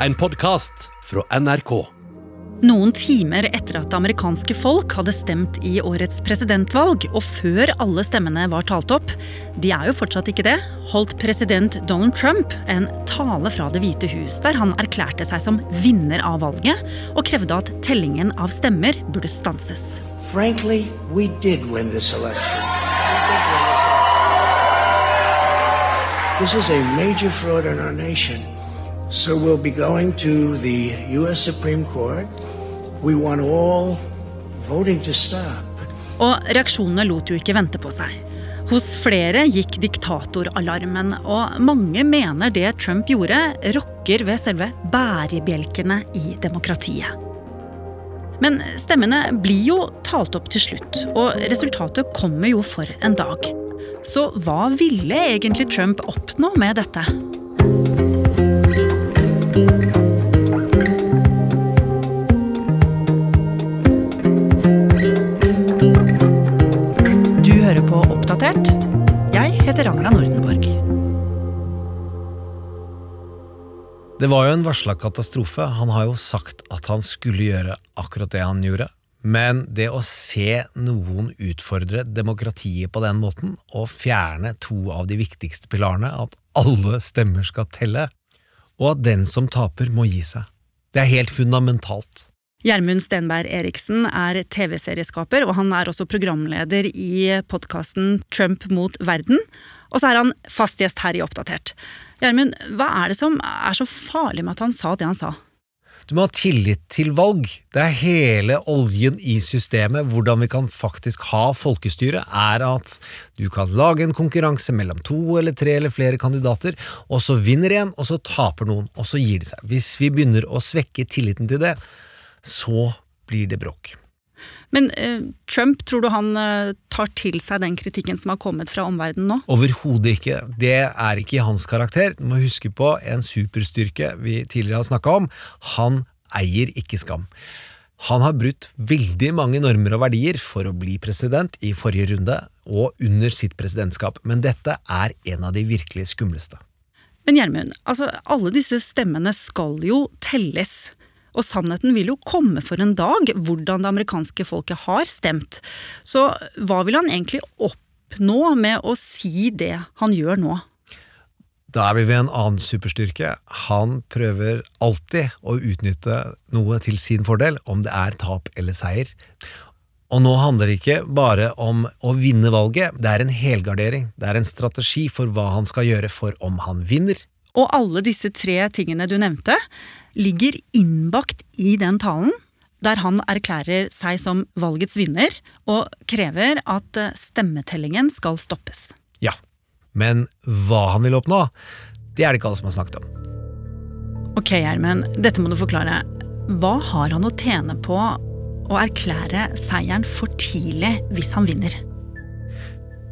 En podkast fra NRK. Noen timer etter at det amerikanske folk hadde stemt i årets presidentvalg, og før alle stemmene var talt opp, de er jo fortsatt ikke det, holdt president Donald Trump en tale fra Det hvite hus der han erklærte seg som vinner av valget og krevde at tellingen av stemmer burde stanses. Frankly, we did win this election. This is a major fraud in our nation. So we'll be going to the U.S. Supreme Court. We want all voting to stop. Og reaksjonene lot jo ikke vente på seg. Hos flere gikk diktatoralarmen, og mange mener det Trump gjorde, rokker ved selve bærebjelkene i demokratiet. Men stemmene blir jo talt opp til slutt, og resultatet kommer jo for en dag. Så hva ville egentlig Trump oppnå med dette? Du hører på Oppdatert. Jeg heter Ragna Nordenborg. Det var jo en varsla katastrofe. Han har jo sagt at han skulle gjøre akkurat det han gjorde. Men det å se noen utfordre demokratiet på den måten, og fjerne to av de viktigste pilarene, at alle stemmer skal telle, og at den som taper, må gi seg, det er helt fundamentalt. Gjermund Stenberg Eriksen er TV-serieskaper, og han er også programleder i podkasten Trump mot verden. Og så er han fast gjest her i Oppdatert. Gjermund, hva er det som er så farlig med at han sa det han sa? Du må ha tillit til valg. Det er hele oljen i systemet. Hvordan vi kan faktisk ha folkestyre, er at du kan lage en konkurranse mellom to eller tre eller flere kandidater, og så vinner en, og så taper noen, og så gir de seg. Hvis vi begynner å svekke tilliten til det, så blir det bråk. Men eh, Trump, tror du han eh, tar til seg den kritikken som har kommet fra omverdenen nå? Overhodet ikke. Det er ikke i hans karakter. Du må huske på en superstyrke vi tidligere har snakka om. Han eier ikke skam. Han har brutt veldig mange normer og verdier for å bli president i forrige runde og under sitt presidentskap, men dette er en av de virkelig skumleste. Men Gjermund, altså, alle disse stemmene skal jo telles. Og sannheten vil jo komme for en dag, hvordan det amerikanske folket har stemt. Så hva vil han egentlig oppnå med å si det han gjør nå? Da er vi ved en annen superstyrke. Han prøver alltid å utnytte noe til sin fordel, om det er tap eller seier. Og nå handler det ikke bare om å vinne valget, det er en helgardering. Det er en strategi for hva han skal gjøre for om han vinner. Og alle disse tre tingene du nevnte, ligger innbakt i den talen, der han erklærer seg som valgets vinner og krever at stemmetellingen skal stoppes. Ja, men hva han vil oppnå, det er det ikke alle som har snakket om. Ok, Gjermund, dette må du forklare. Hva har han å tjene på å erklære seieren for tidlig hvis han vinner?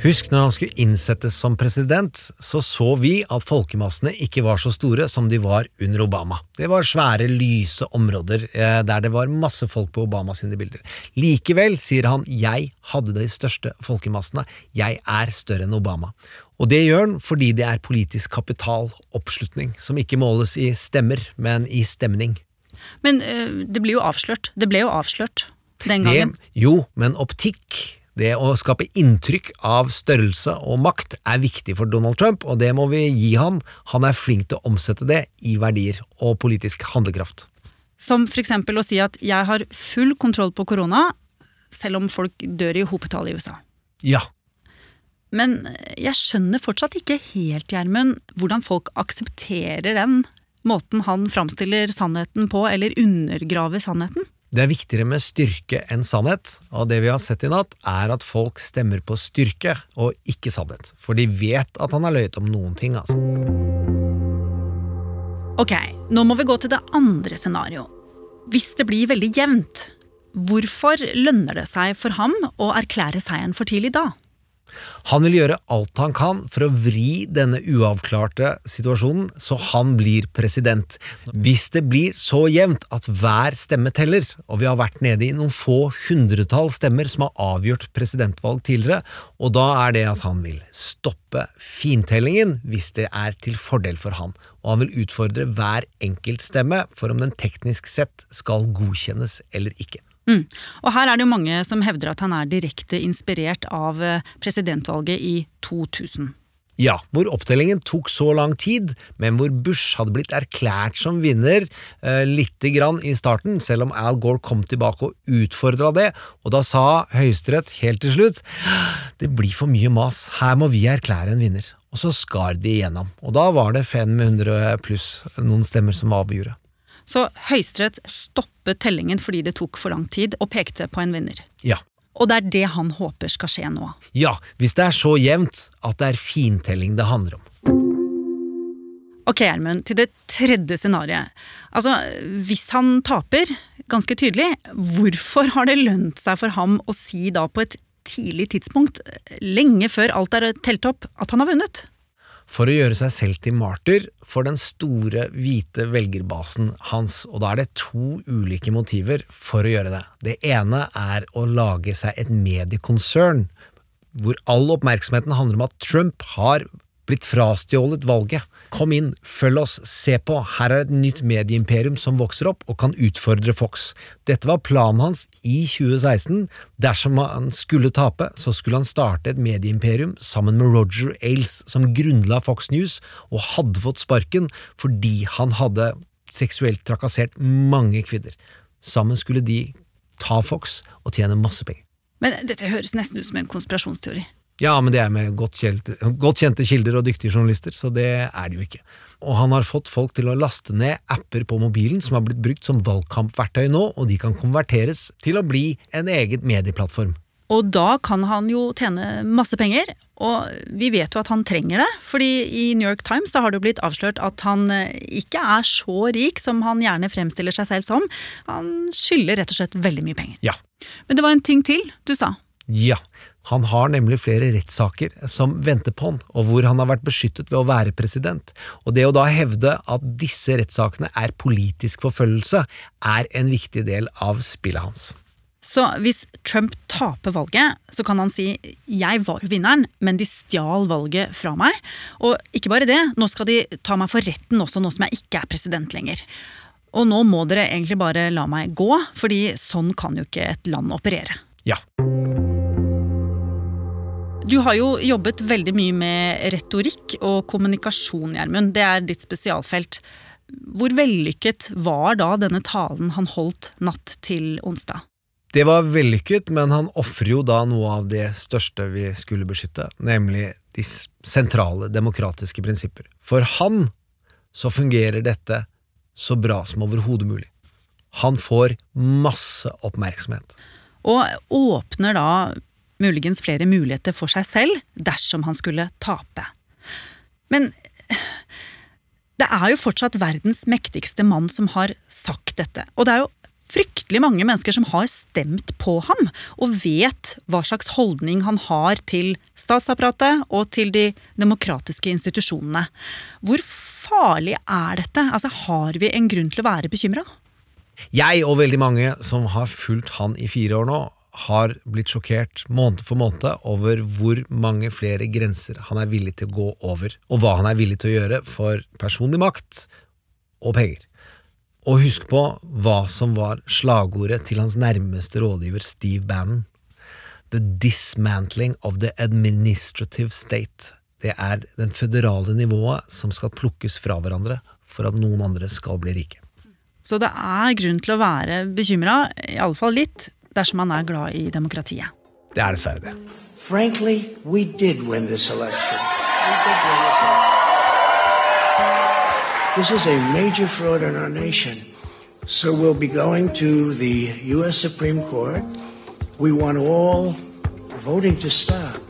Husk når han skulle innsettes som president, så så vi at folkemassene ikke var så store som de var under Obama. Det var svære, lyse områder eh, der det var masse folk på Obama sine bilder. Likevel sier han jeg hadde de største folkemassene, jeg er større enn Obama. Og det gjør han fordi det er politisk kapital, oppslutning, som ikke måles i stemmer, men i stemning. Men øh, det blir jo avslørt. Det ble jo avslørt den gangen. Det, jo, men optikk det å skape inntrykk av størrelse og makt er viktig for Donald Trump, og det må vi gi han. Han er flink til å omsette det i verdier og politisk handlekraft. Som eksempel å si at 'jeg har full kontroll på korona', selv om folk dør i hopetall i USA. Ja. Men jeg skjønner fortsatt ikke helt, Gjermund, hvordan folk aksepterer den måten han framstiller sannheten på, eller undergraver sannheten. Det er viktigere med styrke enn sannhet, og det vi har sett i natt, er at folk stemmer på styrke og ikke sannhet, for de vet at han har løyet om noen ting, altså. Ok, nå må vi gå til det andre scenarioet. Hvis det blir veldig jevnt, hvorfor lønner det seg for ham å erklære seieren for tidlig da? Han vil gjøre alt han kan for å vri denne uavklarte situasjonen så han blir president. Hvis det blir så jevnt at hver stemme teller, og vi har vært nede i noen få hundretall stemmer som har avgjort presidentvalg tidligere, og da er det at han vil stoppe fintellingen hvis det er til fordel for han, og han vil utfordre hver enkelt stemme for om den teknisk sett skal godkjennes eller ikke. Mm. Og her er det jo mange som hevder at han er direkte inspirert av eh, presidentvalget i 2000. Ja, hvor opptellingen tok så lang tid, men hvor Bush hadde blitt erklært som vinner eh, lite grann i starten, selv om Al Gore kom tilbake og utfordra det, og da sa Høyesterett helt til slutt det blir for mye mas, her må vi erklære en vinner. Og så skar de igjennom, og da var det 500 pluss noen stemmer som avgjorde. Så Høyesterett stoppet tellingen fordi det tok for lang tid, og pekte på en vinner. Ja. Og det er det han håper skal skje nå. Ja, hvis det er så jevnt at det er fintelling det handler om. Ok, Gjermund, til det tredje scenarioet. Altså, hvis han taper, ganske tydelig, hvorfor har det lønt seg for ham å si da på et tidlig tidspunkt, lenge før alt er telt opp, at han har vunnet? For å gjøre seg selv til martyr for den store, hvite velgerbasen hans, og da er det to ulike motiver for å gjøre det. Det ene er å lage seg et mediekonsern, hvor all oppmerksomheten handler om at Trump har blitt frastjålet valget. Kom inn, følg oss, se på, her er et nytt medieimperium som vokser opp og kan utfordre Fox. Dette var planen hans i 2016. Dersom han skulle tape, så skulle han starte et medieimperium sammen med Roger Ailes, som grunnla Fox News, og hadde fått sparken fordi han hadde seksuelt trakassert mange kvinner. Sammen skulle de ta Fox og tjene masse penger. Men dette høres nesten ut som en konspirasjonsteori. Ja, men det er med godt, kjente, godt kjente kilder og dyktige journalister, så det er det jo ikke. Og han har fått folk til å laste ned apper på mobilen som har blitt brukt som valgkampverktøy nå, og de kan konverteres til å bli en egen medieplattform. Og da kan han jo tjene masse penger, og vi vet jo at han trenger det. fordi i New York Times da har det jo blitt avslørt at han eh, ikke er så rik som han gjerne fremstiller seg selv som. Han skylder rett og slett veldig mye penger. Ja. Men det var en ting til du sa. Ja, han har nemlig flere rettssaker som venter på han, og hvor han har vært beskyttet ved å være president. Og det å da hevde at disse rettssakene er politisk forfølgelse, er en viktig del av spillet hans. Så hvis Trump taper valget, så kan han si 'jeg var jo vinneren, men de stjal valget fra meg'. Og ikke bare det, nå skal de ta meg for retten også, nå som jeg ikke er president lenger. Og nå må dere egentlig bare la meg gå, fordi sånn kan jo ikke et land operere. Ja. Du har jo jobbet veldig mye med retorikk og kommunikasjon, Gjermund. Det er ditt spesialfelt. Hvor vellykket var da denne talen han holdt natt til onsdag? Det var vellykket, men han ofrer jo da noe av det største vi skulle beskytte, nemlig de sentrale demokratiske prinsipper. For han så fungerer dette så bra som overhodet mulig. Han får masse oppmerksomhet. Og åpner da muligens flere muligheter for seg selv dersom han skulle tape. Men det er jo fortsatt verdens mektigste mann som har sagt dette. Og det er jo fryktelig mange mennesker som har stemt på ham, og vet hva slags holdning han har til statsapparatet og til de demokratiske institusjonene. Hvor farlig er dette? Altså, Har vi en grunn til å være bekymra? Jeg og veldig mange som har fulgt han i fire år nå, har blitt sjokkert måned for måned over hvor mange flere grenser han er villig til å gå over, og hva han er villig til å gjøre for personlig makt og penger. Og husk på hva som var slagordet til hans nærmeste rådgiver Steve Bannon. The dismantling of the administrative state. Det er den føderale nivået som skal plukkes fra hverandre for at noen andre skal bli rike. Så det er grunn til å være bekymra, iallfall litt, dersom man er glad i demokratiet. Det er dessverre det. Frankly, we did win this election. This is a major fraud in our nation. So we'll be going to the U.S. Supreme Court. We want all voting to stop.